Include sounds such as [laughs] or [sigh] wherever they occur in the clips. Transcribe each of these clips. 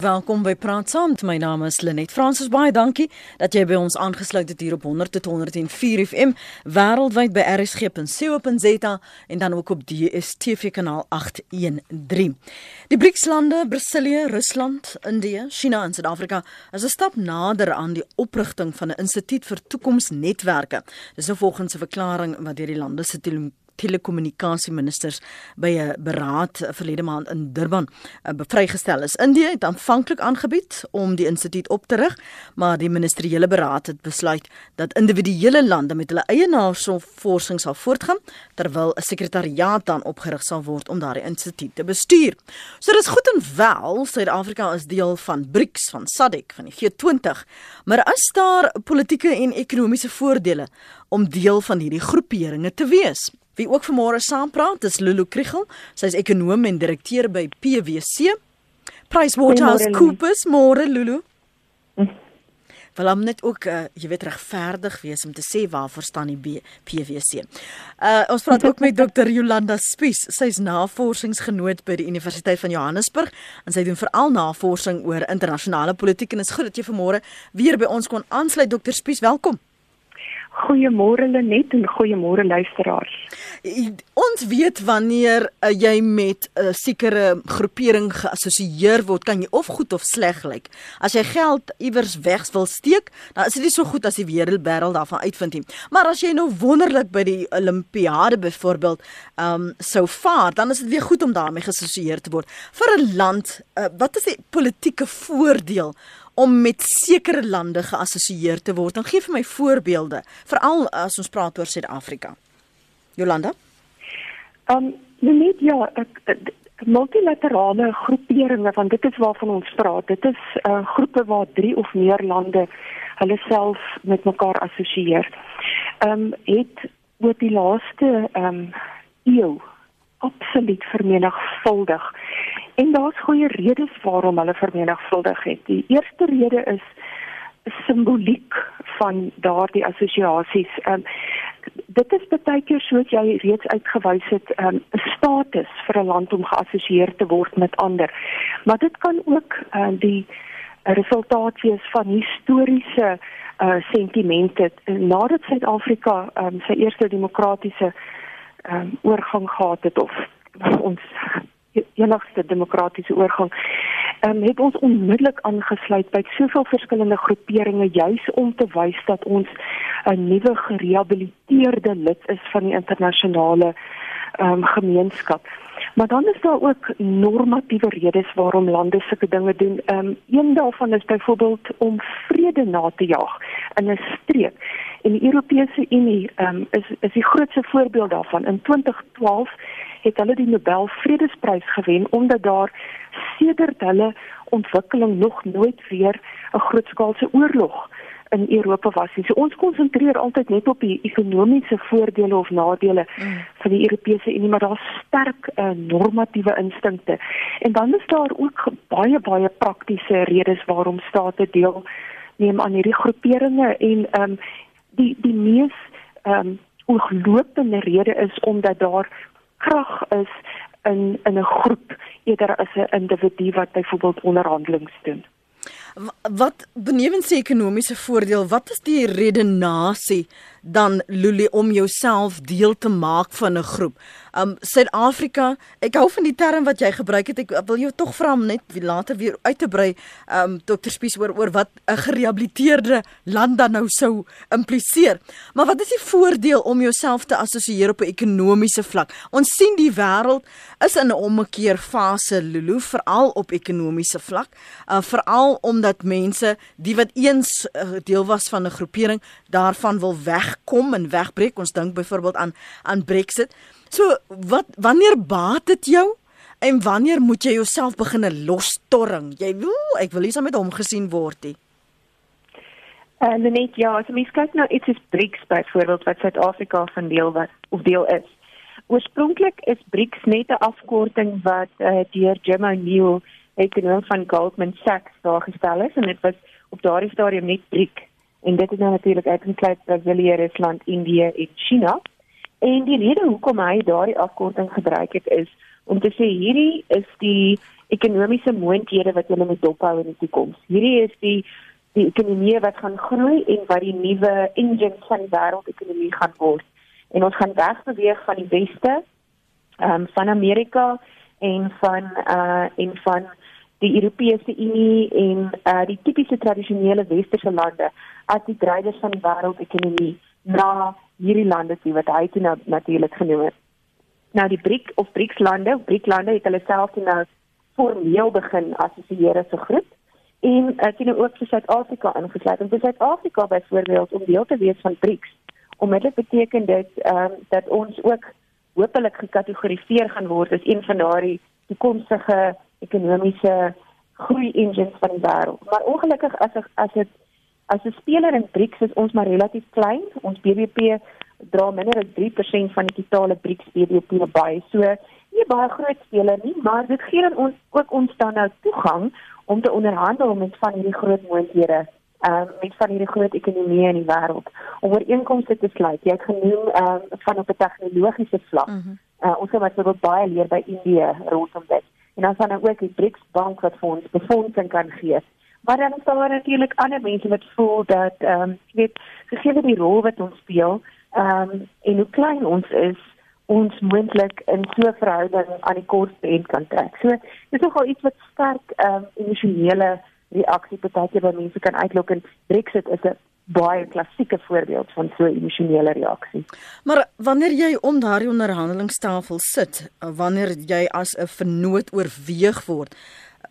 Welkom by Praat Saam. My naam is Lenet Fransis. Baie dankie dat jy by ons aangesluit het hier op 100 tot 104 FM wêreldwyd by rsg.co.za en dan ook op DStv kanaal 813. Die BRICS-lande, Brasilië, Rusland, Indië, China en Suid-Afrika is 'n stap nader aan die oprigting van 'n instituut vir toekomsnetwerke. Dis nou volgens 'n verklaring wat deur die lande se telekommunikasieministers by 'n beraad verlede maand in Durban uh, vrygestel is. Indië het aanvanklik aangebied om die instituut op te rig, maar die ministeriële beraad het besluit dat individuele lande met hulle eie navorsing sal voortgaan terwyl 'n sekretariaat dan opgerig sal word om daardie instituut te bestuur. So dis goed en wel, Suid-Afrika is deel van BRICS, van SADC, van die G20, maar is daar politieke en ekonomiese voordele om deel van hierdie groeperinge te wees? Wie ook vanmôre saampraat is Lulu Kriegel. Sy is ekonom en direkteur by PwC. PricewaterhouseCoopers, môre Lulu. Wel om net ook uh, jy weet regverdig wees om te sê waarvoor staan die PwC. Uh ons praat ook met [laughs] Dr. Jolanda Spies. Sy's navorsingsgenoot by die Universiteit van Johannesburg en sy doen veral navorsing oor internasionale politiek en is goed dat jy vanmôre weer by ons kon aansluit Dr. Spies. Welkom. Goeiemôre Lenet en goeiemôre luisteraars. Ons weet wanneer uh, jy met 'n uh, sekere groepering geassosieer word, kan jy of goed of sleg lyk. As jy geld iewers weg wil steek, dan is dit nie so goed as die wêreld daarvan uitvind nie. Maar as jy nou wonderlik by die Olimpiade byvoorbeeld um sou vaar, dan is dit weer goed om daarmee geassosieer te word. Vir 'n land, uh, wat is die politieke voordeel om met sekere lande geassosieer te word. Dan gee vir my voorbeelde, veral as ons praat oor Suid-Afrika. Jolanda? Ehm, um, net ja, ek, ek multilaterale groeperinge want dit is waarvan ons praat. Dit is uh, groepe waar 3 of meer lande hulle self met mekaar assosieer. Ehm um, het oor die laaste ehm um, eeu absoluut vermenigvuldig. En daar's goeie redes waarom hulle vermenigvuldig het. Die eerste rede is simboliek van daardie assosiasies. Um, dit is baie keer soos jy reeds uitgewys het, ehm, 'n um, status vir 'n land om geassosieer te word met ander. Maar dit kan ook uh, die resultaat wees van historiese uh, sentimente nadat Suid-Afrika um, sy eerste demokratiese um, oorgang gehad het of ons enigste demokratiese oorgang um, het ons onmiddellik aangesluit by soveel verskillende groeperinge juis om te wys dat ons 'n nuwe gerehabiliteerde lid is van die internasionale um, gemeenskap. Maar dan is daar ook normatiewe redes waarom lande sulke dinge doen. Ehm um, een daarvan is byvoorbeeld om vrede na te jaag in 'n streek. En die Europese Unie ehm um, is is die grootste voorbeeld daarvan. In 2012 het hulle die Nobel Vredesprys gewen omdat daar sedert hulle ontwikkeling nog nooit weer 'n grootskaalse oorlog in Europa was. So ons konsentreer altyd net op die ekonomiese voordele of nadele mm. van die Europese Unie, maar daar's sterk uh, normatiewe instinkte. En dan is daar ook baie baie praktiese redes waarom state deel neem aan hierdie groeperinge en ehm um, die die mees ehm um, ooglopende rede is omdat daar krag is in in 'n groep eerder as 'n individu wat byvoorbeeld onderhandelings doen. Wat benewens die ekonomiese voordeel, wat is die redenasie dan Luli om jouself deel te maak van 'n groep? Um Suid-Afrika, ek hou van die term wat jy gebruik het. Ek wil jou tog vra om net later weer uit te brei um Dr. Spies oor oor wat 'n gerehabiliteerde land dan nou sou impliseer. Maar wat is die voordeel om jouself te assosieer op 'n ekonomiese vlak? Ons sien die wêreld is in 'n ommekeer fase Lulu, veral op ekonomiese vlak. Uh veral omdat mense die wat eens uh, deel was van 'n groepering daarvan wil wegkom en wegbreek. Ons dink byvoorbeeld aan aan Brexit. So wat wanneer baat dit jou? En wanneer moet jy jouself begin lostorring? Jy wil ek wil nie saam met hom gesien word nie. En uh, net ja, as mens kyk nou iets is BRICS byvoorbeeld wat Suid-Afrika van deel wat of deel is. Oorspronklik is BRICS net 'n afkorting wat uh, deur Jim O'Neill ekonom van Goldman Sachs daar gestel is en dit was op daardie stadium net BRIC en dit is nou natuurlik uitgesluit Brasilië, Rusland, Indië en China. En die rede hoekom hy daardie afkorting gebruik het is om te sê hierdie is die ekonomiese moontlikhede wat hulle moet dophou in die toekoms. Hierdie is die die ekonomie wat gaan groei en wat die nuwe engine van die wêreldekonomie gaan word. En ons gaan wegbeweeg van die weste, ehm um, van Amerika en van uh en van die Europese Unie en uh die tipiese tradisionele westerse lande as die drywers van die wêreldekonomie na hierdie lande toe wat hy toe nou natuurlik genoem het. Nou die BRIC of BRICS lande, BRIC lande het hulle self nou formeel begin assosieer as 'n groep en uh, het ook vir Suid-Afrika ingesluit. En vir Suid-Afrika byvoorbeeld om deel te wees van BRICS, onmiddellik beteken dit ehm um, dat ons ook hopelik gekategoriseer gaan word as een van daardie toekomstige ekonomiese groei engines van die wêreld. Maar ongelukkig as as dit as 'n speler in BRICS is ons maar relatief klein. Ons BBP dra minder as 3% van die totale BRICS BBP by. So nie baie groot speler nie, maar dit gee dan ons ook ons dan nou toegang om te onderhandel met van hierdie groot moondhede um, met van hierdie groot ekonomieë in die wêreld om ooreenkomste te sluit. Jy het genoem ehm um, van op 'n tegnologiese vlak. Mm -hmm. uh, ons het byvoorbeeld baie leer by Indië rondom dit. En dan van ook die BRICS bank wat vir ons befondsing kan gee. Maar dan is daar natuurlik ander mense wat voel dat ehm um, jy weet gegee die rol wat ons speel ehm um, en hoe klein ons is ons moontlik in so 'n verhouding aan die kortste end kan trek. So dis nogal iets wat sterk ehm um, emosionele reaksie partykeer by mense kan uitlok en Brexit is 'n baie klassieke voorbeeld van so 'n emosionele reaksie. Maar wanneer jy om daardie onderhandelingstafel sit, wanneer jy as 'n vernoot oorweeg word,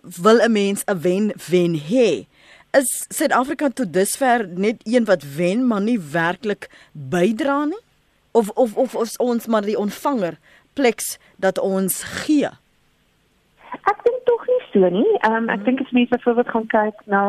wil 'n mens 'n wen-wen hê. Is Suid-Afrika tot dusver net een wat wen, maar nie werklik bydra nie? Of of of ons maar die ontvanger pleks dat ons gee? Ek dink tog so nie. Ehm um, ek dink as mense byvoorbeeld gaan kyk na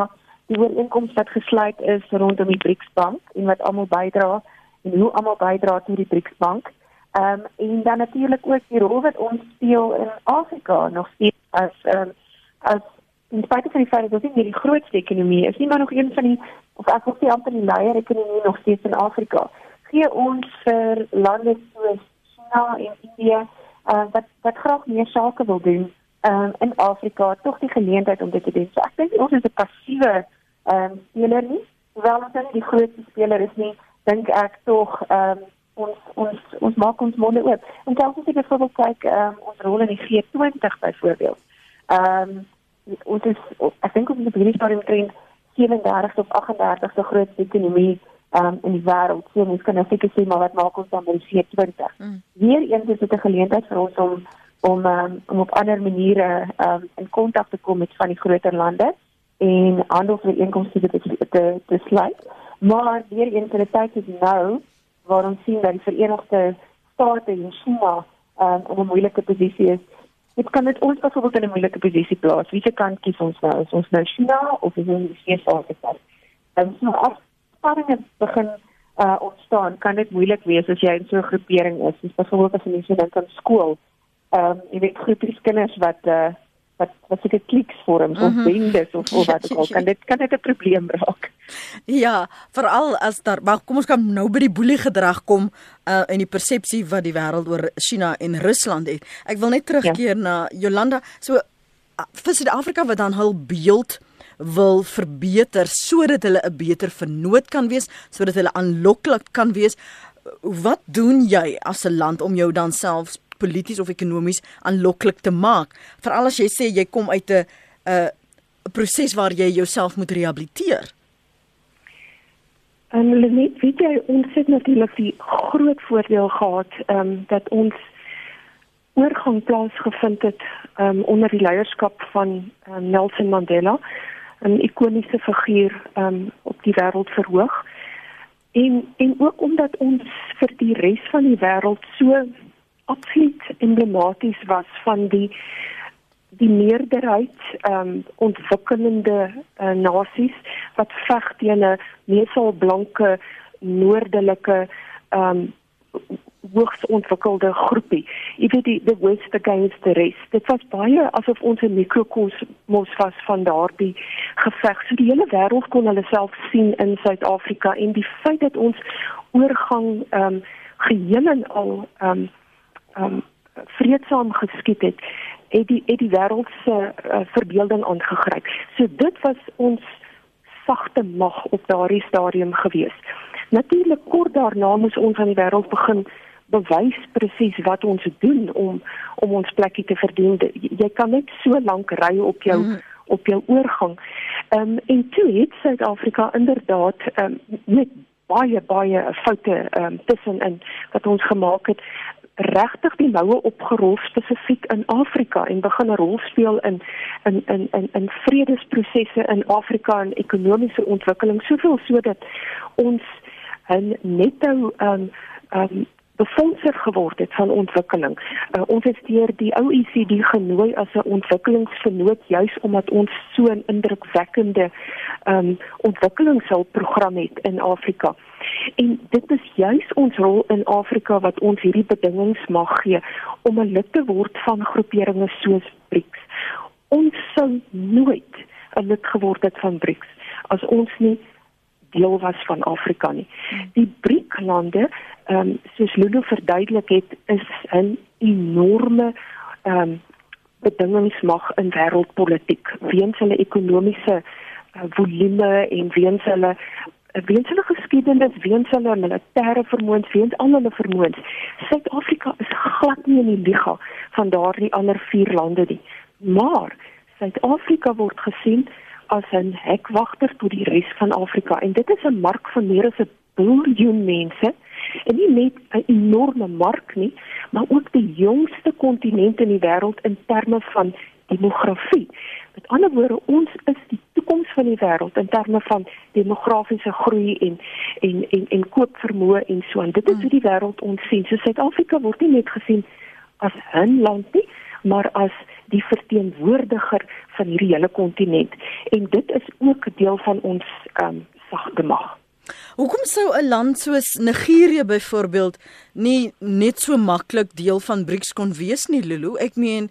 die ooreenkoms wat gesluit is rondom die BRICS bank en wat almal bydra en hoe almal bydra tot die BRICS bank. Ehm um, en dan natuurlik ook die rol wat ons speel in Afrika nog steeds as ehm um, as in spite van die feit dat ons nie die grootste ekonomie is nie, maar nog een van die of ek wil sê amper die leier ekonomie nog steeds in Afrika. Gee ons vir lande soos China en India uh, wat wat graag meer sake wil doen um, in Afrika tog die geleentheid om dit te doen. So ek dink ons is 'n passiewe ehm um, speler nie. Hoewel ons nie die grootste speler is nie, dink ek tog ehm um, ons ons ons maak ons monde oop. En selfs as ek byvoorbeeld kyk ehm um, ons rol in die G20 byvoorbeeld. Ehm um, ons is ek dink ons is op hierdie stadium trend 37 of 38 so groot ekonomie um, in die wêreld. So mens kan nou seker sê maar wat maak ons dan by die G20? Mm. Weereens is dit 'n geleentheid vir ons om om um, om op ander maniere um, in kontak te kom met van die groter lande en handelsooreenkomste te te te sluit. Maar weer eens 'n tyd is nou waar ons sien dat die Verenigde State en China um, in 'n moeilike posisie is. Dit kan dit ons byvoorbeeld in 'n moeilike posisie plaas. Wie se kant kies ons nou? Is ons nou China of is ons die VS? Dan sien ons spanninge begin uh, ontstaan, kan dit moeilik wees as jy in so 'n groepering is. Dis byvoorbeeld as jy dink aan skool ehm um, jy weet groepies kinders wat uh, wat wat seker kliks vorm of mhm. bendes of of wat ook al kan dit kan dit 'n probleem raak. Ja, veral as daar maar kom ons kan nou by die boelie gedrag kom uh in die persepsie wat die wêreld oor China en Rusland het. Ek wil net terugkeer ja. na Jolanda. So uh, vir Suid-Afrika wat dan hul beeld wil verbeter sodat hulle 'n beter vernoot kan wees, sodat hulle aanloklik kan wees. Wat doen jy as 'n land om jou dan selfs polities of ekonomies aanloklik te maak. Veral as jy sê jy kom uit 'n 'n proses waar jy jouself moet rehabiliteer. En hulle net weet jy ons het natuurlik die groot voordeel gehad ehm um, dat ons oorgang plaasgevind het ehm um, onder die leierskap van um, Nelson Mandela, 'n ikoniese figuur ehm um, op die wêreld verhoog. En en ook omdat ons vir die res van die wêreld so absoluut emblematies was van die die meerderheid ehm um, ontwikkelende uh, nasies wat veg teen 'n meesal blanke noordelike ehm um, hoogs ontwikkelde groepie. Jy weet die the west against the rest. Dit was baie asof ons 'n mikrokosmos was van daardie geveg. So die hele wêreld kon hulle self sien in Suid-Afrika en die feit dat ons oorgang ehm um, geheel en al ehm um, um vreedsaam geskied het het die het die wêreld se uh, verbeelding aangegryp. So dit was ons sagte mag op daardie stadium gewees. Natuurlik kort daarna moes ons aan die wêreld begin bewys presies wat ons doen om om ons plekkie te verdien. Jy kan net so lank ry op jou mm. op jou oorgang. Ehm um, en toe het Suid-Afrika inderdaad ehm um, met baie baie foute ehm um, tussenin wat ons gemaak het regtig die noue opgerol spesifiek in Afrika en begin 'n rol speel in in in in in vredesprosesse in Afrika en ekonomiese ontwikkeling soveel sodat ons 'n netto um, um, befondser geword het van ontwikkeling. Uh, ons is deur die OECD genooi as 'n ontwikkelingsvernoot juis omdat ons so 'n indrukwekkende ehm um, ontwikkelingshulpprogram het in Afrika. En dit is juis ons rol in Afrika wat ons hierdie bedingings mag gee om 'n lid te word van groeperinge soos BRICS. Ons sou nooit 'n lid geword het van BRICS as ons nie deel was van Afrika nie. Die BRIC-lande, ehm um, soos Lulu verduidelik het, is 'n enorme ehm um, bedingingsmag in wêreldpolitiek weens hulle ekonomiese uh, volume en weens hulle weens hulle geskiedenis, weens hulle militêre vermoëns, weens al hulle vermoëns. Suid-Afrika is glad nie in die liga van daardie ander vier lande nie. Maar Suid-Afrika word gesien as 'n hekwagter tot die res van Afrika en dit is 'n mark van meer as 'n biljoen mense en nie net 'n enorme mark nie, maar ook die jongste kontinent in die wêreld in terme van demografie. Met ander woorde, ons is die toekoms van die wêreld in terme van demografiese groei en en en en koopvermoë en so aan. Dit is hoe die wêreld ons sien. So Suid-Afrika word nie net gesien as 'n land nie, maar as die verteenwoordiger van hierdie hele kontinent. En dit is ook deel van ons ehm um, sagte mag. Hoekom sou 'n land soos Nigerië byvoorbeeld nie net so maklik deel van BRICS kon wees nie, Lulu? Ek meen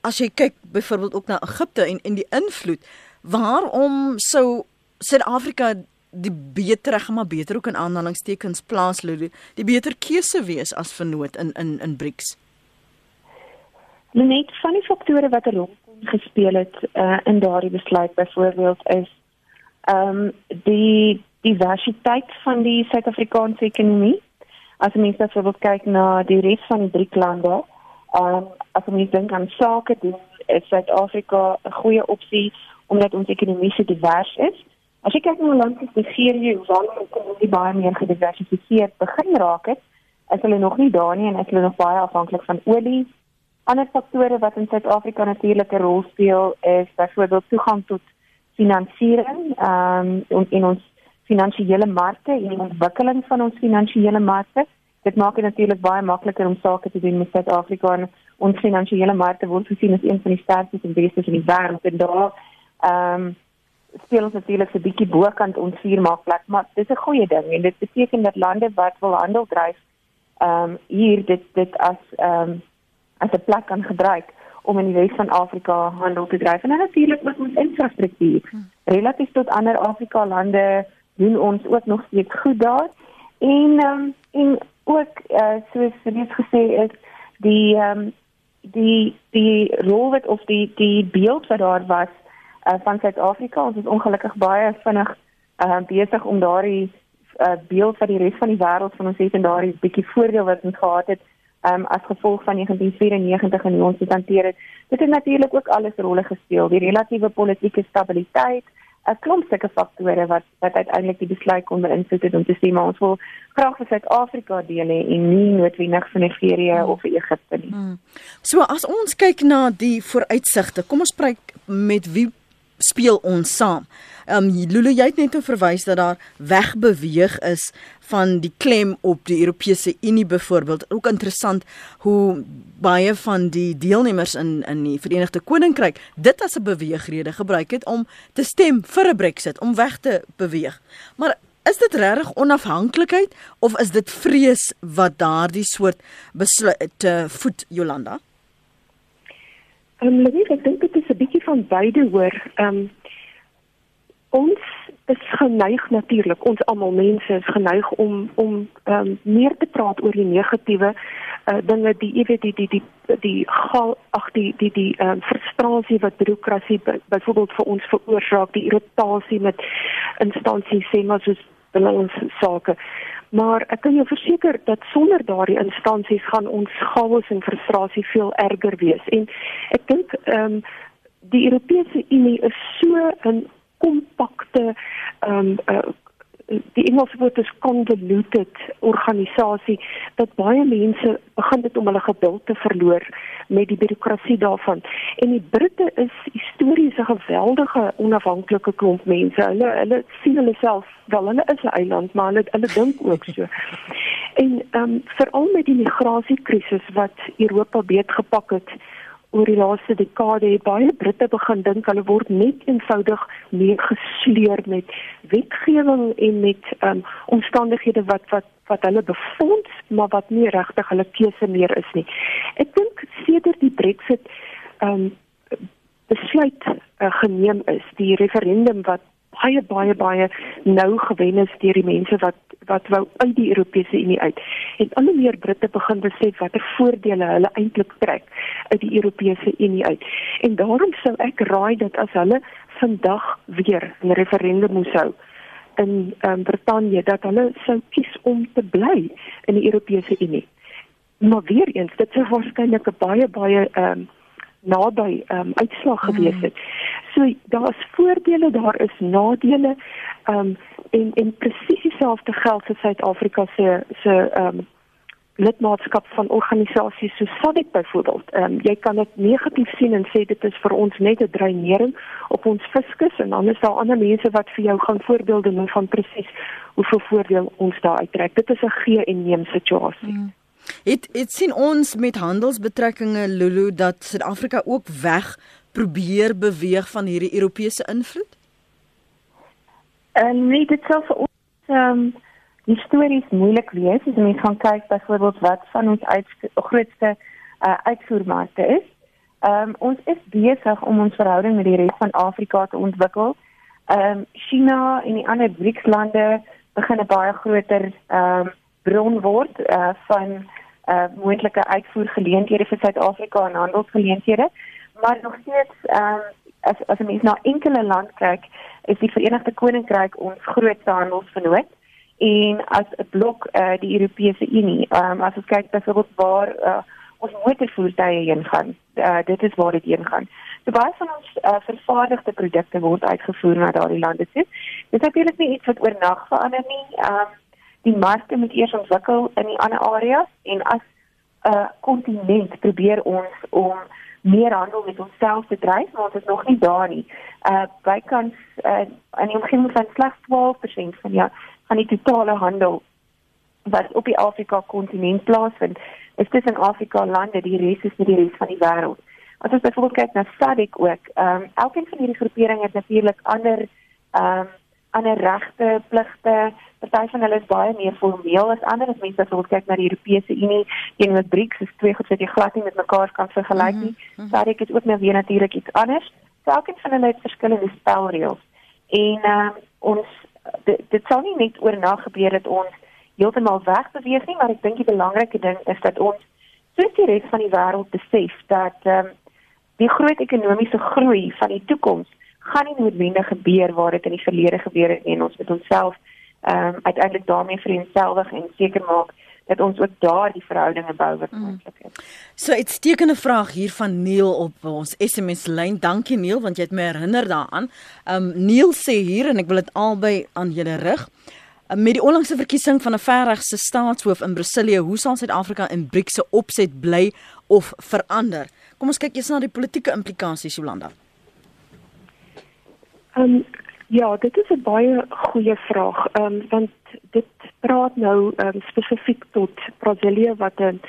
as jy kyk byvoorbeeld ook na Egipte en en die invloed, waarom sou Suid-Afrika die beter reg maar beter ook in aanhalingstekens plaas Lulu, die beter keuse wees as vernoot in in in BRICS? Net van die faktore wat 'n rol gespeel het uh, in daardie besluit byvoorbeeld is ehm um, die diversiteit van die Suid-Afrikaanse ekonomie. As mens byvoorbeeld kyk na die res van die drie lande, Um as ons dink aan sake doen, is Suid-Afrika 'n goeie opsie omdat ons ekonomie so divers is. As jy kyk na 'n land soos Nigerië, waar die ekonomie baie meer gediversifiseerd begin raak het, is hulle nog nie daar nie en is hulle nog baie afhanklik van olie. Ander faktore wat in Suid-Afrika natuurlik 'n rol speel, is byvoorbeeld toegang tot finansiering, um in ons finansiële markte en die ontwikkeling van ons finansiële markte dit maak dit natuurlik baie makliker om sake te doen met Suid-Afrika en ons finansiële markte word gesien as een van die sterkste en beste in die wêreld en daar ehm um, speel ons natuurlik 'n bietjie bokant ons vuurmaakplek maar dis 'n goeie ding en dit beteken dat lande wat wil handel dryf ehm um, hier dit dit as ehm um, as 'n plek kan gebruik om in die res van Afrika handel te dryf en natuurlik met ons infrastruktuur hmm. relatief tot ander Afrika lande doen ons ook nog steeds goed daar. En um, en ook uh, soos reeds gesê is die um, die die rol wat of die die beeld wat daar was uh, van Suid-Afrika. Ons is ongelukkig baie vinnig uh, besig om daardie uh, beeld van die res van die wêreld van ons het en daardie bietjie voordeel wat ons gehad het um, as gevolg van 1994 en hoe ons dit hanteer het dit het natuurlik ook alles rolle gespeel. Die relatiewe politieke stabiliteit 'n klomp sulke faktore wat wat uiteindelik die besluit kon beïnvloed het om te sê maar ons wil graag vir Suid-Afrika deel hê en nie noodwendig vir Nigerië hmm. of vir Egipte nie. Hmm. So as ons kyk na die vooruitsigte, kom ons praat met wie speel ons saam. Ehm um, Lulu jy het net verwys dat daar wegbeweeg is van die klem op die Europese Unie byvoorbeeld. Ook interessant hoe baie van die deelnemers in in die Verenigde Koninkryk dit as 'n beweegrede gebruik het om te stem vir 'n Brexit, om weg te beweeg. Maar is dit regtig onafhanklikheid of is dit vrees wat daardie soort besluit te voet Jolanda? Ehm um, ek dink dit van beide hoor. Ehm um, ons is geneig natuurlik ons almal mense is geneig om om um, meer te praat oor die negatiewe uh, dinge die jy weet die die die die gal ag die die die um, frustrasie wat bureaukrasie byvoorbeeld vir ons veroorsaak die irritasie met instansies sê maar soos belangrike sake maar ek kan jou verseker dat sonder daardie instansies gaan ons chaos en frustrasie veel erger wees en ek dink ehm um, die Europese Unie is so 'n kompakte ehm um, uh, die Engelse woord is convoluted organisasie dat baie mense begin dit om hulle geduld te verloor met die birokrasie daarvan. En die Britte is histories 'n geweldige onafhanklike klomp mense. Hulle hulle sien hulle self wel hulle is 'n eiland, maar hulle hulle dink ook so. En ehm um, veral met die migrasiekrisis wat Europa beetgepak het, oor die laaste dekade het baie Britte begin dink hulle word net eenvoudig mee gesleer met wetgewing en met um, omstandighede wat wat wat hulle befonds maar wat nie regtig hulle keuse meer is nie. Ek dink sedert die Brexit um, besluit uh, geneem is, die referendum wat baie baie baie nou gewen is deur die mense wat wat wou uit die Europese Unie uit. En al hoe meer Britte begin besef watter voordele hulle eintlik trek uit die Europese Unie uit. En daarom sou ek raai dat as hulle vandag weer 'n referendum moes hou in um, Brittanje dat hulle sou kies om te bly in die Europese Unie. Maar weer eens, dit sou waarskynlik 'n baie baie ehm um, naby ehm um, uitslag gewees mm. het. So daar's voordele, daar is nadele. Ehm um, en en presies dieselfde geld vir Suid-Afrika se se ehm um, lidmaatskap van organisasies so SADC byvoorbeeld. Ehm um, jy kan dit negatief sien en sê dit is vir ons net 'n dreinering op ons fiskus en dan is daar ander mense wat vir jou gaan voorbeelde noem van presies hoeveel voordeel ons daar uittrek. Dit is 'n gee en neem situasie. Mm. Dit dit sien ons met handelsbetrekkinge Lulu dat Suid-Afrika ook weg probeer beweeg van hierdie Europese invloed? En uh, nee, dit vir ons ehm um, histories moeilik wees as mens gaan kyk byvoorbeeld wat van ons uit, grootste uh, uitvoermarkte is. Ehm um, ons is besig om ons verhouding met die res van Afrika te ontwikkel. Ehm um, China en die ander BRICS-lande begin 'n baie groter ehm um, bron word uh, van uh, moontlike uitvoergeleenthede vir Suid-Afrika en handelsgeleenthede. Maar nog steeds ehm um, as as mens na enkele land kyk, is die Verenigde Koninkryk ons grootste handelsvernoot en as 'n blok uh, die Europese Unie. Ehm um, as ons kyk byvoorbeeld waar uh, ons motorvoertuie heen gaan, uh, dit is waar dit heen gaan. So baie van ons uh, vervaardigde produkte word uitgevoer na daardie lande toe. Dit natuurlik nie iets wat oornag verander nie. Ehm um, die markte moet eers ontwikkel in die ander areas en as 'n uh, kontinent probeer ons om meer handel met onsself te dryf, maar ons is nog nie daar nie. Uh bykans uh in die omgewing van slegs 12% van ja, van die totale handel wat op die Afrika kontinent plaasvind, is tussen Afrika lande, die res is nie die res van die wêreld. As ons byvoorbeeld kyk na SADC ook, ehm um, elkeen van hierdie groeperinge het natuurlik ander ehm um, ander regte, pligte. Party van hulle is baie meer formeel as ander. As mense sou kyk na die Europese Unie teenoor BRICS, is twee goed wat jy glad nie met mekaar kan vergelyk nie. Mm -hmm. SADC is ook nou weer natuurlik iets anders. So elkeen van hulle het verskillende spelreëls. En ehm um, ons dit, dit sou nie net oornag gebeur dat ons heeltemal wegbeweeg nie, maar ek dink die belangrike ding is dat ons soos die res van die wêreld besef dat ehm um, die groot ekonomiese groei van die toekoms gaan nie noodwendig gebeur waar dit in die verlede gebeur het en ons moet onsself ehm um, uiteindelik daarmee vereenselwig en seker maak dat ons ook daar die verhoudinge bou wat mm. moontlik is. So uitstekende vraag hier van Neil op ons SMS lyn. Dankie Neil want jy het my herinner daaraan. Ehm um, Neil sê hier en ek wil dit albei aan julle rig. Um, met die onlangse verkiesing van 'n verregse staatshoof in Brasilia, hoe sal Suid-Afrika in BRICS se opset bly of verander? Kom ons kyk eers na die politieke implikasies Jolanda. Ehm um, ja, dit is 'n baie goeie vraag. Ehm um, want dit praat nou um, spesifiek tot Brasilia wat 'n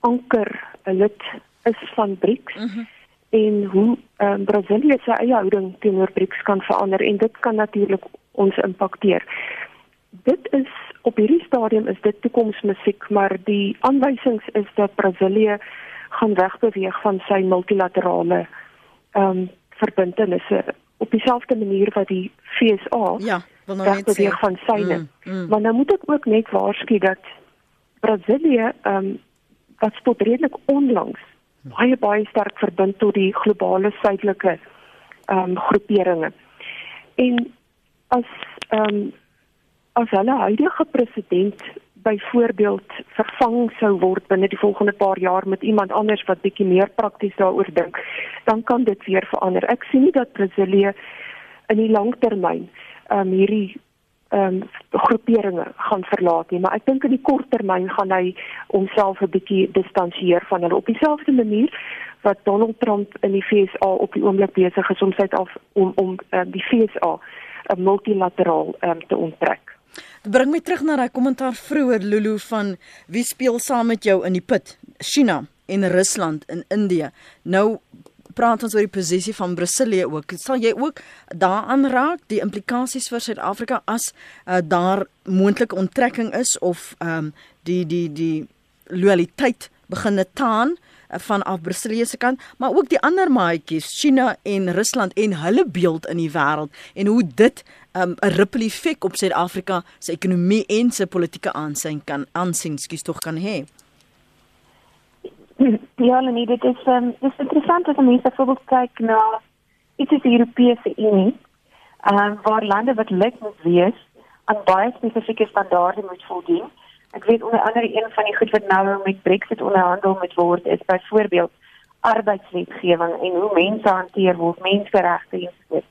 anker 'n lid is van BRICS. Mm -hmm. En hoe ehm um, Brasilia se eie houding teenoor BRICS kan verander en dit kan natuurlik ons impakteer. Dit is op hierdie stadium is dit toekomsmusiek, maar die aanwysings is dat Brasilia gaan wegbeweeg van sy multilaterale ehm um, verbintenisse op dieselfde manier wat die FSA Ja, wil nou net sê van syne. Mm, mm. Maar nou moet ek ook net waarsku dat Brasilië ehm um, wat tot redelik onlangs baie baie sterk verbind tot die globale suidelike ehm um, groeperinge. En as ehm um, as hulle huidige president byvoorbeeld vervang sou word binne die volgende paar jaar met iemand anders wat bietjie meer prakties daaroor dink, dan kan dit weer verander. Ek sien nie dat Brasilië in die langtermyn ehm um, hierdie ehm um, groeperinge gaan verlaat nie, maar ek dink in die korttermyn gaan hy homself 'n bietjie distansieer van hulle op dieselfde manier wat Donald Trump in die FSA op die oomblik besig is om af om om um, die FSA 'n multilateraal um, te onttrek. Dit bring my terug na daai kommentaar vroeër Lulu van wie speel saam met jou in die put? China en Rusland in Indië. Nou praat ons oor die posisie van Brasilië ook. Sal jy ook daaraan raak die implikasies vir Suid-Afrika as uh, daar moontlike onttrekking is of ehm um, die die die loyaliteit begin taan uh, van af Brasilië se kant, maar ook die ander maatjies, China en Rusland en hulle beeld in die wêreld en hoe dit 'n um, ripple effek op Suid-Afrika se ekonomie en se politieke aansien kan aansien, skus tog kan hê. Ja, nee, dit is um, dit is interessant as mense byvoorbeeld kyk na iets as die Europese Unie, uh, waar lande wat lid moet wees aan baie spesifieke standaarde moet voldoen. Ek weet onder andere een van die goed wat nou met Brexit onderhandel moet word is byvoorbeeld arbeidswetgewing en hoe mense hanteer word, menseregte en so voort.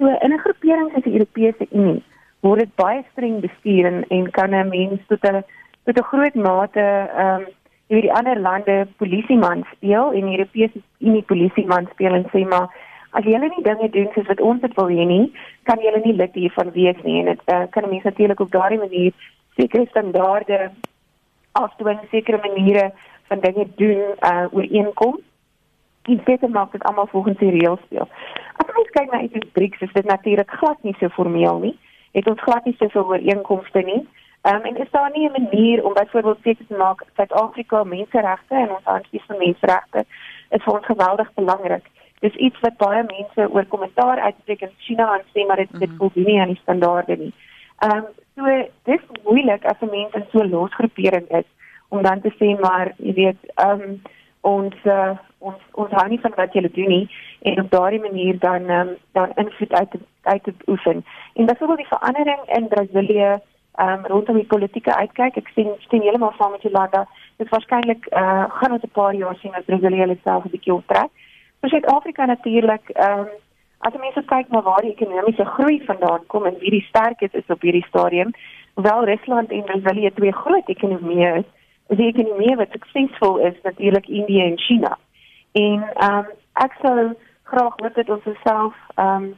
So in 'n groepering as die Europese Unie word dit baie streng bestuur en, en kan 'n mens tot 'n tot 'n groot mate ehm um, hierdie die ander lande polisieman speel en die Europese Unie polisieman speel en sê maar as julle nie dinge doen soos wat ons dit wil hê nie, kan julle nie lid hiervan wees nie en dit uh, kan mense natuurlik op daardie manier sekere standaarde afdwing, sekere maniere van dinge doen uh ooreenkom. En dit maak dit almal volgens die reëls speel. As ons kyk na iets BRICS, is dit natuurlik glad nie so formeel nie. Het ons glad nie soveel ooreenkomste nie. Ehm um, en is daar nie 'n manier om byvoorbeeld seker te maak Suid-Afrika menseregte en ons aansien van menseregte is vir ons geweldig belangrik. Dis iets wat baie mense oor kommentaar uitspreek in China en sê maar dit dit voldoen nie aan die standaarde nie. Ehm um, so dis moeilik as 'n mens in so 'n losgroepering is om dan te sê maar jy weet ehm um, ons uh, ons ons hou nie van wat julle doen nie en op daardie manier dan um, dan invloed uit uit te oefen. En byvoorbeeld die verandering in Brasilië um, rondom die politieke uitkyk. Ek sien sien heeltemal saam met Jolanda. Dit is waarskynlik uh, eh, gaan ons 'n paar jaar sien as Brasilië self 'n bietjie optrek. Vir Suid-Afrika natuurlik, ehm um, as mense kyk na waar die ekonomiese groei vandaan kom en wie die sterkes is op hierdie stadium, hoewel Rusland en Brasilië twee groot ekonomieë is, is die ekonomie wat suksesvol is natuurlik Indië en China. En ehm um, ek sou graag wil dit ons self ehm um,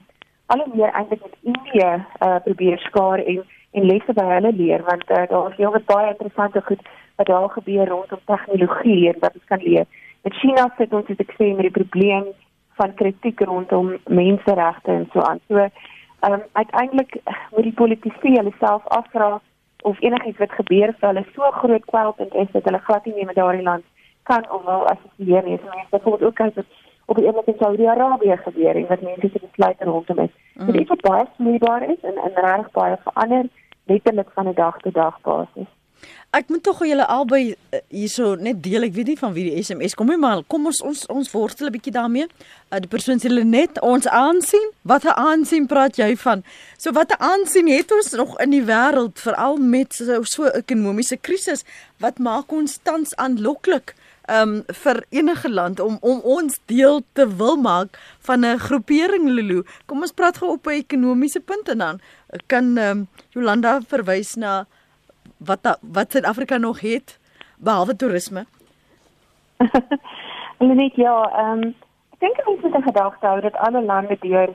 al meer eintlik met Indië uh, probeer skaar en en lesse by hulle leer want uh, daar is heelwat baie interessante goed wat daar gebeur rondom tegnologie en wat ons kan leer. Met China sit ons ek sê met die probleem van kritiek rondom menseregte en so aan. So ehm um, uiteindelik moet die politici hulle self afvra of enigiets wat gebeur vir hulle so groot kwelpunt is dat hulle glad nie meer met daardie land kan of wil assosieer nie. So mense bijvoorbeeld ook kyk op die oomblik in Saudi-Arabië gebeur en wat mense se besluite rondom is. Mm. Dit is baie smoeibaar is en en reg baie verander letterlik van 'n dag tot dag basis. Ek moet tog julle albei uh, hierso net deel. Ek weet nie van wie die SMS kom nie, maar kom ons ons ons worstel 'n bietjie daarmee. Uh, die persoon sê net ons aansien. Wat 'n aansien praat jy van? So wat 'n aansien het ons nog in die wêreld veral met so so ekonomiese krisis? Wat maak ons tans aanloklik? um vir enige land om om ons deel te wil maak van 'n groepering Lulu. Kom ons praat gou op 'n ekonomiese punt en dan kan um Jolanda verwys na wat wat Suid-Afrika nog het behalwe toerisme. [laughs] Net ja, ehm um, ek dink ons moet in gedagte hou dat alle lande deur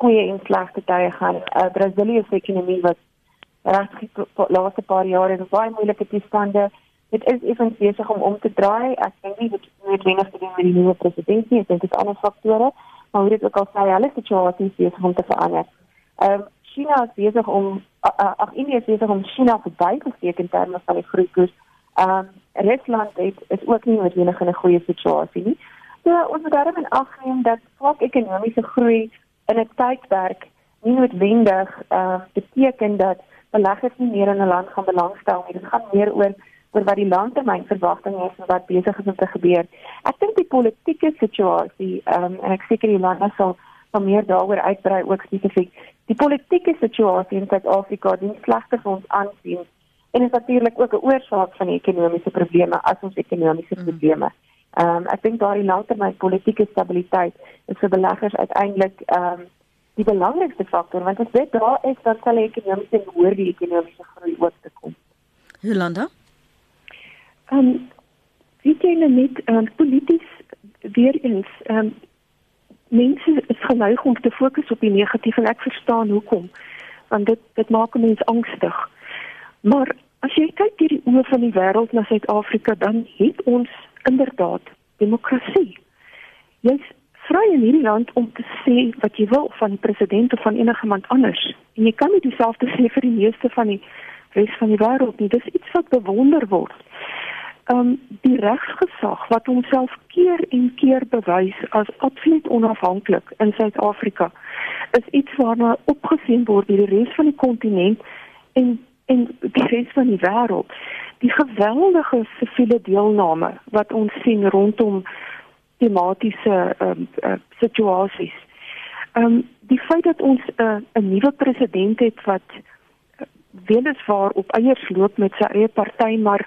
goeie en slegte tye gaan. Uh, Brasilië se ekonomie was regtig laaste paar jare in baie moeilike toestande dit is effens besig om om te draai. Ek dink nie dit moet wenig te doen met die nuwe president nie. Ek dink dit is ander faktore, maar hoe dit ook al sê, hulle situasie is besig om te verander. Ehm um, China is besig om ag India is besig om China verby te steek in terme van die groeikoers. Ehm um, Rusland het is ook nie met wenig in 'n goeie situasie nie. So ons moet daarom in ag neem dat swak ekonomiese groei in 'n tydperk nie noodwendig uh beteken dat beleggers nie meer in 'n land gaan belangstel nie. Dit gaan meer oor oor wat die langtermynverwagting is en wat besig is om te gebeur. Ek dink die politieke situasie um en ek seker die land sal sal meer daaroor uitbrei ook spesifiek. Die politieke situasie in Suid-Afrika dien slegter vir ons aansien en is natuurlik ook 'n oorsaak van die ekonomiese probleme as ons ekonomiese mm. probleme. Ehm um, ek dink daardie langtermyn politieke stabiliteit is vir beleggers uiteindelik ehm um, die belangrikste faktor want as dit daar is dan sal die ekonomiese hoor die ekonomiese groei ook te kom. Jolanda? Ehm um, wie jy net ehm um, polities weer eens ehm um, mense is geneig om te fokus op die negatief en ek verstaan hoekom want dit dit maak mense angstig. Maar as jy kyk deur die oë van die wêreld na Suid-Afrika dan het ons inderdaad demokrasie. Jy's vry in hierdie land om te sê wat jy wil van die president of van enige iemand anders. En jy kan nie dieselfde sê vir die meeste van die res van die wêreld nie. Dis iets wat bewonder word. Um die regsgesag wat homself keer en keer bewys as absoluut onafhanklik in Suid-Afrika is iets waarna opgesien word deur die res van die kontinent en en die res van die wêreld. Die geweldige siviele deelname wat ons sien rondom tematiese um, uh, situasies. Ehm um, die feit dat ons 'n uh, 'n nuwe president het wat uh, weliswaar op eiers loop met sy eie party maar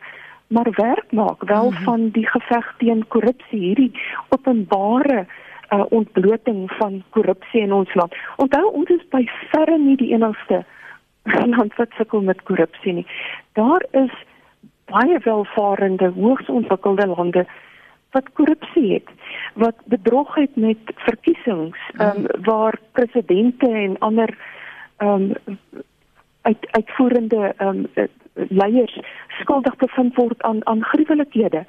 maar werk maak wel mm -hmm. van die geveg teen korrupsie hierdie openbare uh, ontbloting van korrupsie in ons land. Onthou ons is by verre nie die enigste [laughs] land wat sukkel met korrupsie nie. Daar is baie welvarende, hoogs ontwikkelde lande wat korrupsie het, wat bedrog het met verkiesings, ehm um, waar presidente en ander ehm um, uit uitvoerende ehm um, leiers skuldig bevind word aan aan gruwelikhede.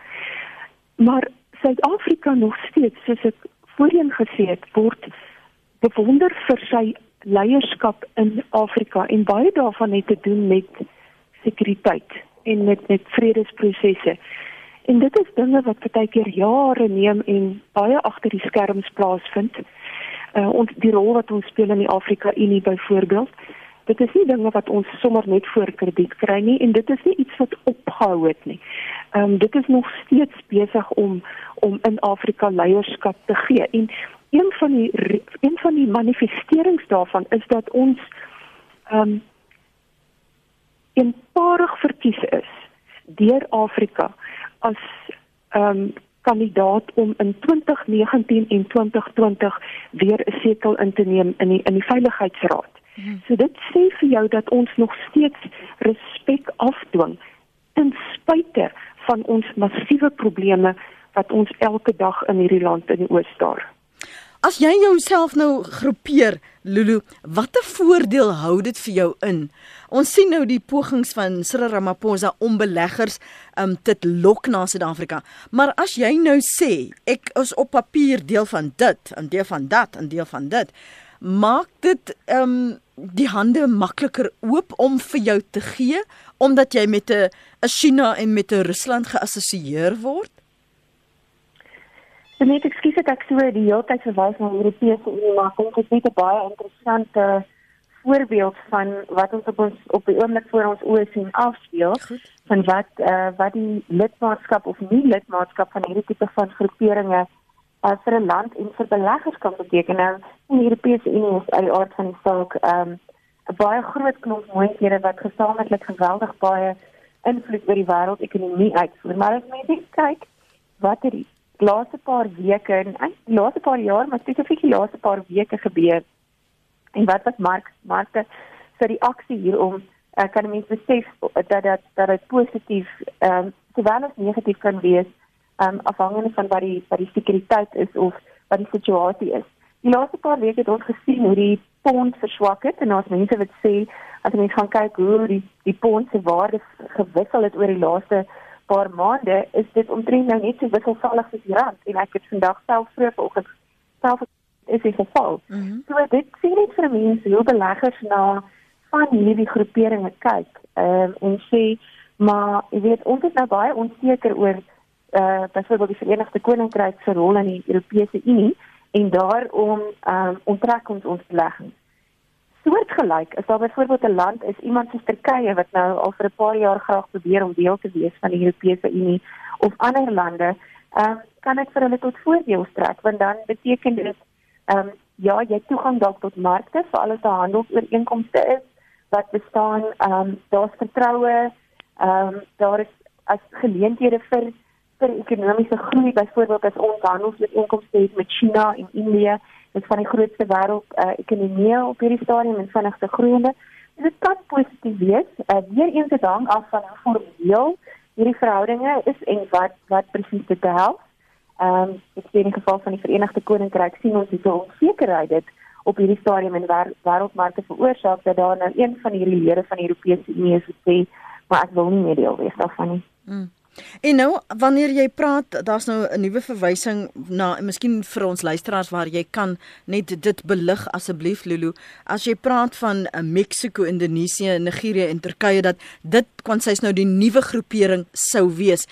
Maar Suid-Afrika nog steeds, soos ek voorheen gesê het, word bewonder vir sy leierskap in Afrika en baie daarvan het te doen met sekuriteit en met met vredesprosesse. En dit is dinge wat baie keer jare neem en baie agter die skerms plaasvind. Uh ons die rol wat ons speel in die Afrika Unie byvoorbeeld. Dit is nie dinge wat ons sommer net voor krediet kry nie en dit is nie iets wat opgehou het nie. Ehm um, dit is nog steeds besig om om in Afrika leierskap te gee. En een van die een van die manifesterings daarvan is dat ons ehm um, eenparig verkies is deur Afrika as ehm um, kandidaat om in 2019 en 2020 weer 'n setel in te neem in die in die veiligheidsraad. Hmm. So dit sê vir jou dat ons nog steeds respek afdwing ten spyte van ons massiewe probleme wat ons elke dag in hierdie land in die oos staar. As jy jouself nou groepeer, Lulu, watter voordeel hou dit vir jou in? Ons sien nou die pogings van Cyril Ramaphosa om beleggers um te lok na Suid-Afrika. Maar as jy nou sê ek is op papier deel van dit, 'n deel van dat, 'n deel van dit, maak dit um die hande makliker oop om vir jou te gee omdat jy met 'n China en met 'n Rusland geassosieer word? So net ekskuus ek ek so die hele tyd verwys na Europese Unie maar ek dink dit is 'n baie interessante voorbeeld van wat ons op ons op die oomblik voor ons oë sien afspeel Goed. van wat uh, wat die lidmaatskap of nie lidmaatskap van hierdie tipe van groeperinge uh, vir 'n land en vir beleggers kan beteken. Nou die Europese Unie is uit die aard van die saak ehm um, 'n baie groot klomp moontlikhede wat gesamentlik geweldig baie invloed oor die wêreldekonomie uitvoer. Maar as mens kyk wat er laaste paar weke en die laaste paar jaar, maar spesifiek die laaste paar weke gebeur. En wat was mark markte se reaksie hierom? Ek kan mense besef dat dat dat dit positief ehm um, sowel as negatief kan wees, ehm um, afhangende van wat die wat die sekuriteit is of wat die situasie is. Die laaste paar weke het ons gesien hoe die pond verswak het en ons mense wat sê as mense gaan kyk hoe die die pond se waarde gewissel het oor die laaste paar maande is dit omtrent nou net so wisselvallig soos die rand en ek het vandag self vroeg vanoggend self is dit geval. Mm -hmm. So dit sien net vir mense hoe beleggers na van hierdie groeperinge kyk um, en sê maar jy weet ons is nou baie onseker oor uh byvoorbeeld die Verenigde Koninkryk se rol in die Europese Unie en daarom ehm um, onttrek ons ons beleggings. Soortgelyk is daar byvoorbeeld 'n land is iemand soos Turkye wat nou al vir 'n paar jaar graag probeer om deel te wees van die Europese Unie of ander lande, ehm um, kan dit vir hulle tot voordeel strek want dan beteken dit ehm um, ja, jy toegang dalk tot markte vir alles wat handelsooreenkomste is wat bestaan, ehm um, daar's vertroue, ehm um, daar is as geleenthede vir vir ekonomiese groei byvoorbeeld as ons handelsooreenkomste het met China en India, dit van die grootste wêreld uh, ekonomieë op hierdie stadium en vinnigste groeiende. Dit kan positief wees. Uh, weer eens dit hang af van hoe formeel hierdie verhoudinge is en wat wat presies dit behels. Ehm um, ek sien in geval van die Verenigde Koninkryk sien ons hoe onsekerheid dit op hierdie stadium in wêreldmarkte veroorsaak dat daar nou een van hierdie lede van die Europese Unie is wat sê maar ek wil nie meer deel wees daarvan nie. Mm. En nou wanneer jy praat, daar's nou 'n nuwe verwysing na miskien vir ons luisteraars waar jy kan net dit belig asseblief Lulu. As jy praat van uh, Mexico, Indonesië, Nigerië en Turkye dat dit kon sies nou die nuwe groepering sou wees.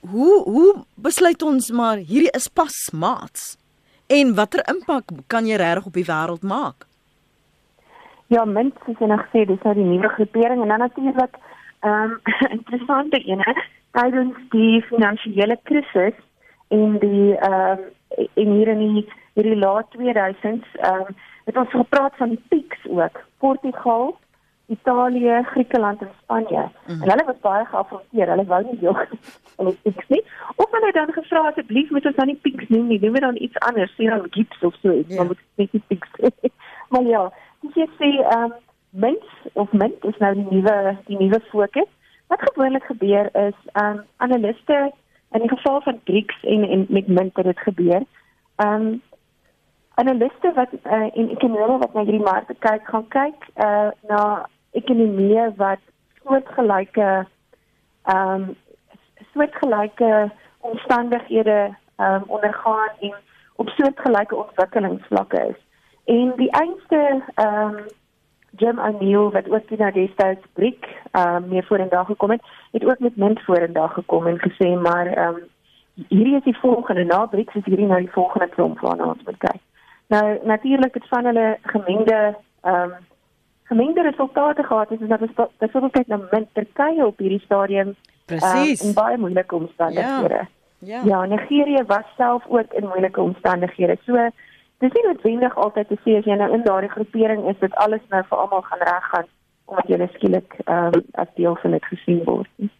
Hoe hoe besluit ons maar hierdie is pas maats? En watter impak kan jy regtig op die wêreld maak? Ja, mens is en ek sê dis nou die nuwe groepering en dan natuurlik ehm um, [laughs] interessante ene tydens die finansiële krisis en die ehm um, en hier in die hierdie laat 2000s ehm um, het ons gepraat van die pieks ook Portugal Italië, Griekeland en Spanje. Mm. En hulle was baie geafronteer. Hulle wou nie jog [laughs] en die pieks nie. Of hulle dan gevra asseblief moet ons dan nie pieks noem nie. Noem dit dan iets anders, sien dan gips of so iets. Yeah. Maar moet net nie pieks. [laughs] maar ja, dis jy sê ehm um, mens of mint is nou die nuwe die nuwe fokus. Wat gewoonlik gebeur is um analiste in die geval van Grieks en en met munt het dit gebeur. Um analiste wat uh, en ekonome wat na hierdie markte kyk, gaan kyk uh na ekonomieë wat soortgelyke um soortgelyke omstandighede um ondergaan en op soortgelyke ontwikkelingsvlakke is. En die einste um Jim O'Neill wat ook die destyds Brick ehm um, meer vorendag gekom het, het ook met Mint vorendag gekom en gesê maar ehm um, hierdie is die volgende na Brick is hierdie nou die volgende klomp waarna ons moet kyk. Nou natuurlik het van hulle gemengde ehm um, gemengde resultate gehad het en dat is byvoorbeeld kyk na Mint Turkye op hierdie stadium presies um, in baie moeilike omstandighede. Ja. Ja, ja Nigerië was self ook in moeilike omstandighede. So dis nie noodwendig altyd te sê as jy nou in daardie groepering is dat alles nou vir almal gaan reggaan omdat jy skielik ehm um, as deel van dit gesien word.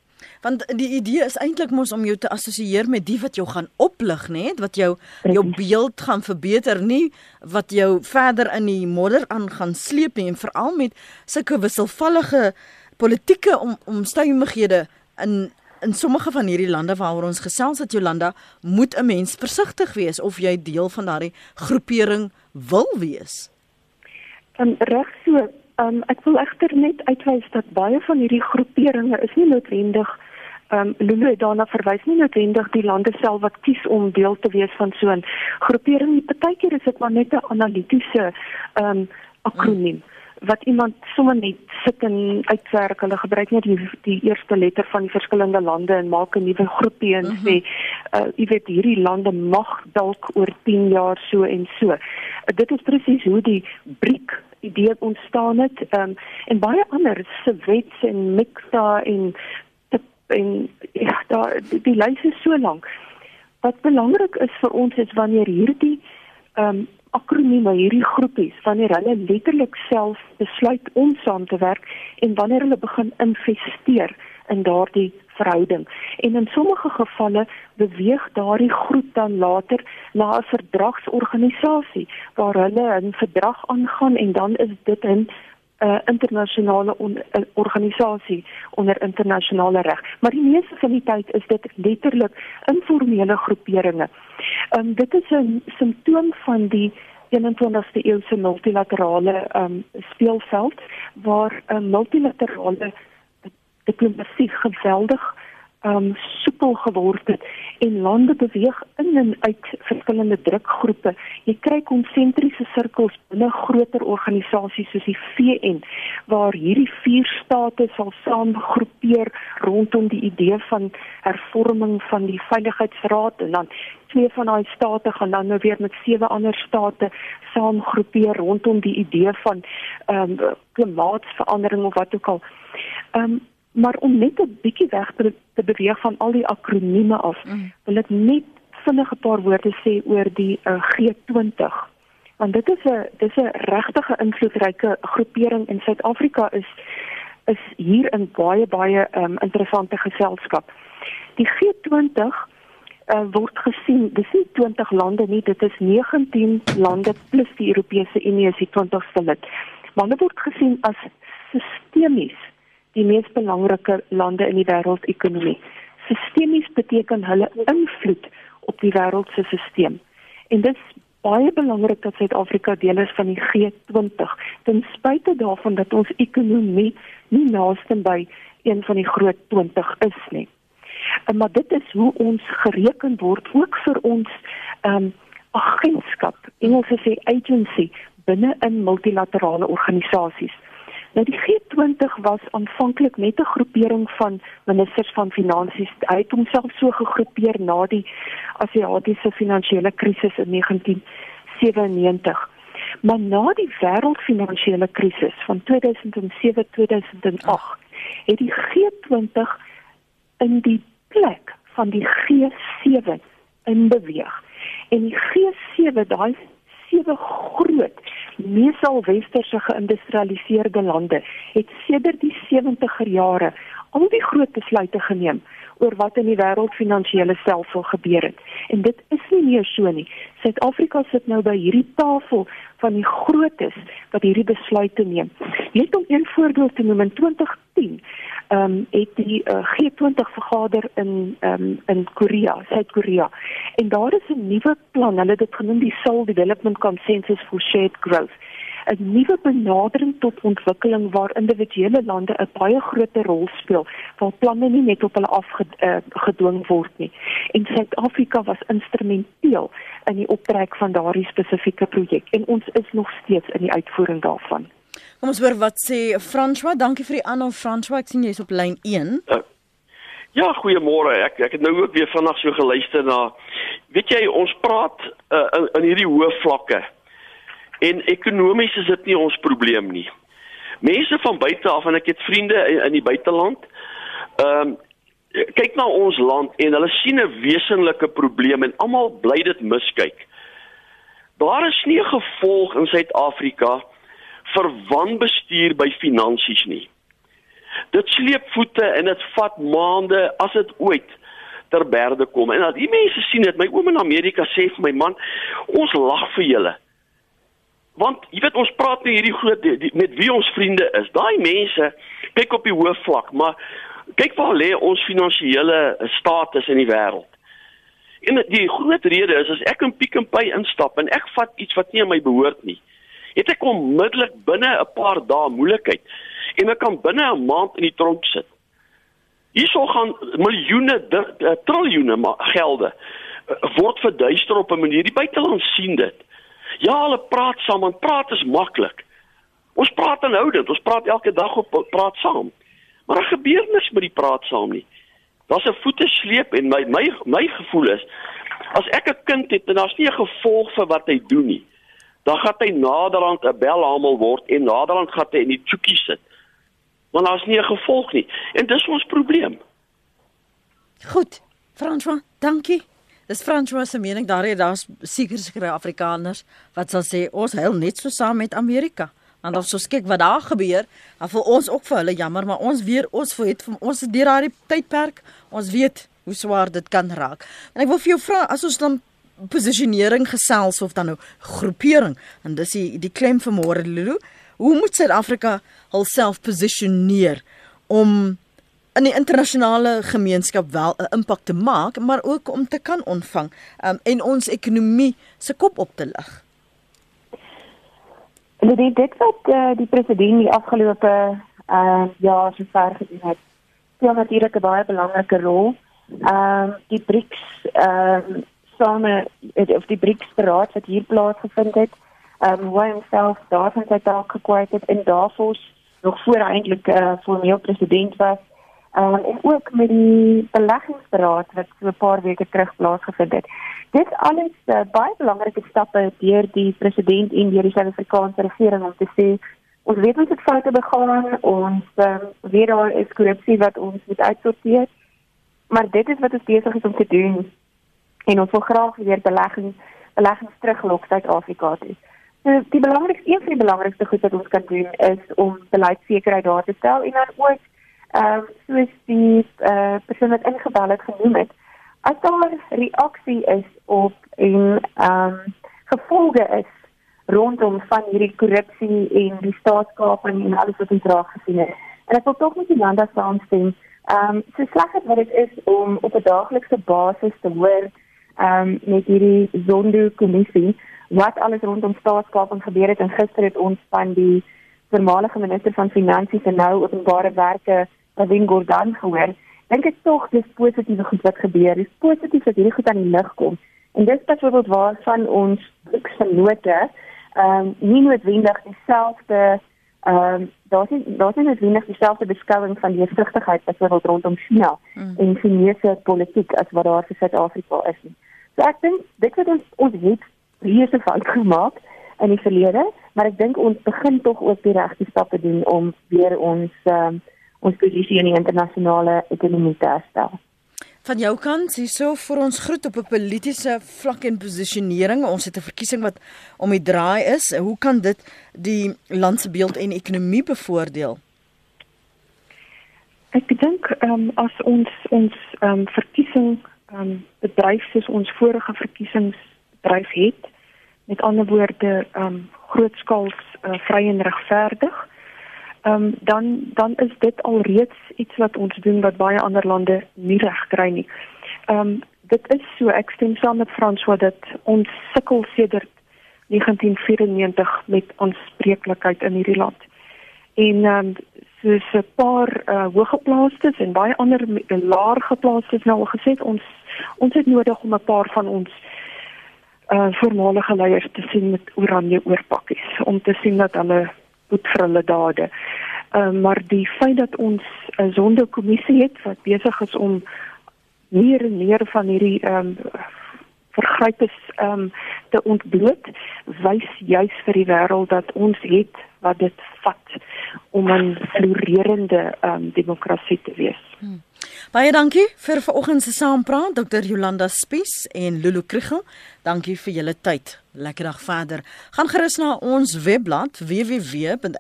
Want die idee is eintlik mos om jou te assosieer met die wat jou gaan oplig, nê, wat jou jou beeld gaan verbeter, nie wat jou verder in die modder aan gaan sleep nie. En veral met sulke wisselvallige politieke om, omstandighede in in sommige van hierdie lande waaroor ons gesels het Jolanda, moet 'n mens versigtig wees of jy deel van daardie groepering wil wees. Um, reg so. Um, ek wil egter net uitwys dat baie van hierdie groeperinge is nie noodwendig ehm um, Lulu daarna verwys nie noodwendig die lande self wat kies om deel te wees van so 'n groepering. Partykeer is dit maar net 'n analitiese ehm um, akroniem. Mm wat iemand sommer net sit en uitwerk. Hulle gebruik net die, die eerste letter van die verskillende lande en maak 'n nuwe groepie en sê, uh, jy weet hierdie lande mag dalk oor 10 jaar so en so. Uh, dit is presies hoe die BRIC idee ontstaan het. Um, en baie ander se wets en mixa en en ja, daar die, die lys is so lank. Wat belangrik is vir ons is wanneer hierdie ehm um, akronieme hierdie groepies wanneer hulle letterlik self besluit om saam te werk en wanneer hulle begin investeer in daardie verhouding. En in sommige gevalle beweeg daardie groep dan later na 'n verdragsorganisasie waar hulle 'n verdrag aangaan en dan is dit 'n uh, internasionale on, uh, organisasie onder internasionale reg. Maar die meeste van die tyd is dit letterlik informele groeperinge. Um, dit is 'n simptoom van die 21ste eeuse multilaterale um, speelveld waar 'n multilaterale diplomatie geweldig um soepel geword het en lande beweeg in en uit verskillende drukgroepe. Jy kry konsentriese sirkels binne groter organisasies soos die VN waar hierdie vier state sal saamgroepeer rondom die idee van hervorming van die veiligheidsraad en dan twee van daai state gaan dan nou weer met sewe ander state saamgroepeer rondom die idee van ehm um, klimaatsverandering of wat ook al. Ehm um, maar om net 'n bietjie weg te, te beweeg van al die akronieme af, mm. wil ek net vinnig 'n paar woorde sê oor die uh, G20. Want dit is 'n dis 'n regtige invloedryke groepering in Suid-Afrika is is hier in baie baie um, interessante geselskap. Die G20 uh, eh, word gesien, dis nie 20 lande nie, dit is 19 lande plus die Europese Unie is die 20ste lid. Maar dit word gesien as sistemies die mees belangrike lande in die wêreldekonomie. Sistemies beteken hulle invloed op die wêreld se stelsel. En dit is baie belangrik dat Suid-Afrika deel is van die G20 ten spyte daarvan dat ons ekonomie nie naaste by een van die groot 20 is nie. En maar dit is hoe ons gereken word ook vir ons ehm um, agentskap, Engels sê agency binne in multilaterale organisasies. Nou die G20 was aanvanklik net 'n groepering van ministers van finansies. Hy het homself so gegroepeer na die Asiatiese finansiële krisis in 1997. Maar na die wêreldfinansiële krisis van 2007-2008 het die G20 in die plek van die G7 in beweeg. En die G7, daai sewe groot meesal westerse geïndustrialiseerde lande het sedert die 70er jare al die groot besluite geneem oor wat in die wêreld finansiële stelsel gebeur het. En dit is nie meer so nie. Suid-Afrika sit nou by hierdie tafel van die grootes wat hierdie besluite neem. Net om een voorbeeld te noem in 2010 ehm um, het die uh, eh, G20 vergader in ehm um, in Korea, Suid-Korea. En daar is 'n nuwe plan, hulle het dit genoem die Seoul Development Consensus for Shared Growth. 'n Nuwe benadering tot ontwikkeling waar individuele lande 'n baie groter rol speel, waar planne nie net op hulle afgedwing uh, word nie. En Suid-Afrika was instrumenteel in die optrek van daardie spesifieke projek en ons is nog steeds in die uitvoering daarvan. Kom ons hoor wat sê François. Dankie vir die aanhou François. Ek sien jy's op lyn 1. Uh, ja, goeiemôre. Ek ek het nou ook weer vanaand so geluister na weet jy ons praat uh, in, in hierdie hoë vlakke. En ekonomies is dit nie ons probleem nie. Mense van buite af en ek het vriende in, in die buiteland. Ehm um, kyk na ons land en hulle sien 'n wesenlike probleem en almal bly dit miskyk. Daar is nie 'n gevolg in Suid-Afrika vir wanbestuur by finansies nie. Dit sleep voete en dit vat maande as dit ooit ter berde kom. En al die mense sien dit, my oom in Amerika sê vir my man, ons lag vir julle. Want jy weet ons praat nie hierdie groot die, die, met wie ons vriende is. Daai mense kyk op die hoë vlak, maar kyk waar lê ons finansiële status in die wêreld. En die groot rede is as ek in Pick n Pay instap en ek vat iets wat nie aan my behoort nie het ek onmiddellik binne 'n paar dae moeilikheid en ek kan binne 'n maand in die tronk sit. Hierso gaan miljoene eh, triljoene gelde eh, word verduister op 'n manier die buiteland sien dit. Ja, hulle praat saam en praat is maklik. Ons praat aanhoudend, ons praat elke dag op praat saam. Maar daar gebeur niks met die praat saam nie. Daar's 'n voete sleep en my my my gevoel is as ek 'n kind het en daar's nie 'n gevolg vir wat hy doen nie dan gaan hy naderhand 'n belhamel word en naderhand gaan hy in die tjookie sit. Want daar's nie 'n gevolg nie en dis ons probleem. Goed. François, dankie. Dis François se mening daar is daar's seker seker Afrikaners wat sal sê ons huil net so saam met Amerika. Want as ons kyk wat daar gebeur, dan voel ons ook vir hulle jammer, maar ons weer ons voel het ons deur daardie tydperk, ons weet hoe swaar dit kan raak. En ek wil vir jou vra as ons dan posisionering gesels of dan nou groepering en dis die die klem vir môre Lulu hoe moet Suid-Afrika hulself posisioneer om in die internasionale gemeenskap wel 'n impak te maak maar ook om te kan ontvang um, en ons ekonomie se kop op te lig Dit dit dit wat uh, die president die afgelope uh, jaar so ver gedoen het speel natuurlik 'n baie belangrike rol. Ehm um, die BRICS ehm um, same of die BRICS beraad wat hier plaasgevind het, ehm um, hoe homself daarvan sy taak gekwyt het in Davos nog voor eintlik eh uh, formeel president was. Um, en ook met die beleggingsberaad wat so 'n paar weke terug plaasgevind het. Dit alles uh, baie belangrike stappe deur die president en deur die Suid-Afrikaanse regering om te sê ons weet ons het foute begaan, ons um, weet daar is korrupsie wat ons moet uitsorteer. Maar dit is wat ons besig is om te doen en ons wil graag weer belegging beleggings teruglok Suid-Afrika toe. So die belangrikste een van die belangrikste goed wat ons kan doen is om beleidsekerheid daar te stel en dan ook ehm um, soos die eh uh, persoon wat ingebel het genoem het, as daar reaksie is op en ehm um, gevolge is rondom van hierdie korrupsie en die staatskaping en alles wat ons raak gesien het. En ek wil tog met Jolanda saamstem. Ehm um, so sleg dit wat dit is om op 'n daaglikse basis te hoor ehm um, met hierdie Zondo-kommissie wat alles rondom staatskaping gebeur het en gister het ons van die voormalige minister van finansies en nou openbare werke Pravin Gordhan gehoor. Dink ek tog dis positiewe goed wat gebeur. Dis positief dat hierdie goed aan die lig kom. En dis byvoorbeeld waar van ons boeksgenote ehm um, nie noodwendig dieselfde ehm um, daar's nie daar's nie noodwendig dieselfde beskouing van die vrugtigheid byvoorbeeld rondom China mm. en Chinese politiek as wat daar vir Suid-Afrika is nie. So ek dink dit wat ons ons het reuse fout gemaak in die verlede, maar ek dink ons begin tog ook die regte stappe doen om weer ons ehm um, ons posisie in die internasionale ekonomie te herstel. Van jou kant, hierso vir ons groet op 'n politieke vlak en posisionering. Ons het 'n verkiesing wat om die draai is. Hoe kan dit die land se beeld en ekonomie bevoordeel? Ek dink ehm um, as ons ons ehm um, verkiesing ehm um, bedryf soos ons vorige verkiesings bedryf het, met ander woorde ehm um, grootskaals uh, vry en regverdig, um, dan dan is dit alreeds iets wat ons doen wat baie ander lande nie reg kry nie. Ehm um, dit is so ek stem saam met François dat ons sukkel sedert 1994 met aanspreeklikheid in hierdie land. En ehm um, soos 'n paar uh, hoëgeplaastes en baie ander laergeplaastes nou al gesê ons ons het nodig om 'n paar van ons uh voormalige leiers te sien met oranje oorpakkies om te sien dat hulle boet vir hulle dade. Ehm uh, maar die feit dat ons 'n sondekommissie het wat besig is om meer en meer van hierdie ehm um, vergrypes ehm um, te ontbloot, wys juis vir die wêreld dat ons het wat dit vat om 'n florerende ehm um, demokrasie te wees. Hmm. Baie dankie vir vanoggend se saampraat Dr. Jolanda Spies en Lulu Krugel. Dankie vir julle tyd. Lekker dag verder. Gaan gerus na ons webblad www.rsg.co.za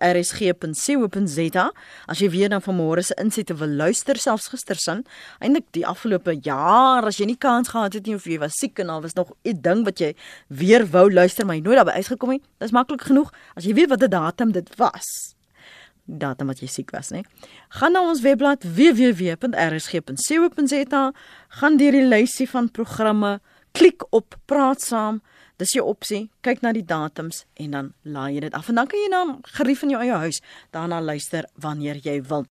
as jy weer dan vanmôre se insette wil luister selfs gistersin. Eindelik die afgelope jaar as jy nie kans gehad het nie of jy was siek en al was nog 'n ding wat jy weer wou luister maar jy nooit daarby uitgekom het. Dis maklik genoeg as jy weet wat die datum dit was datum wat jy siek was, né? Gaan na ons webblad www.rsg.co.za, gaan deur die lysie van programme, klik op praat saam. Dis jou opsie. Kyk na die datums en dan laai jy dit af. En dan kan jy na gerief in jou eie huis daarna luister wanneer jy wil.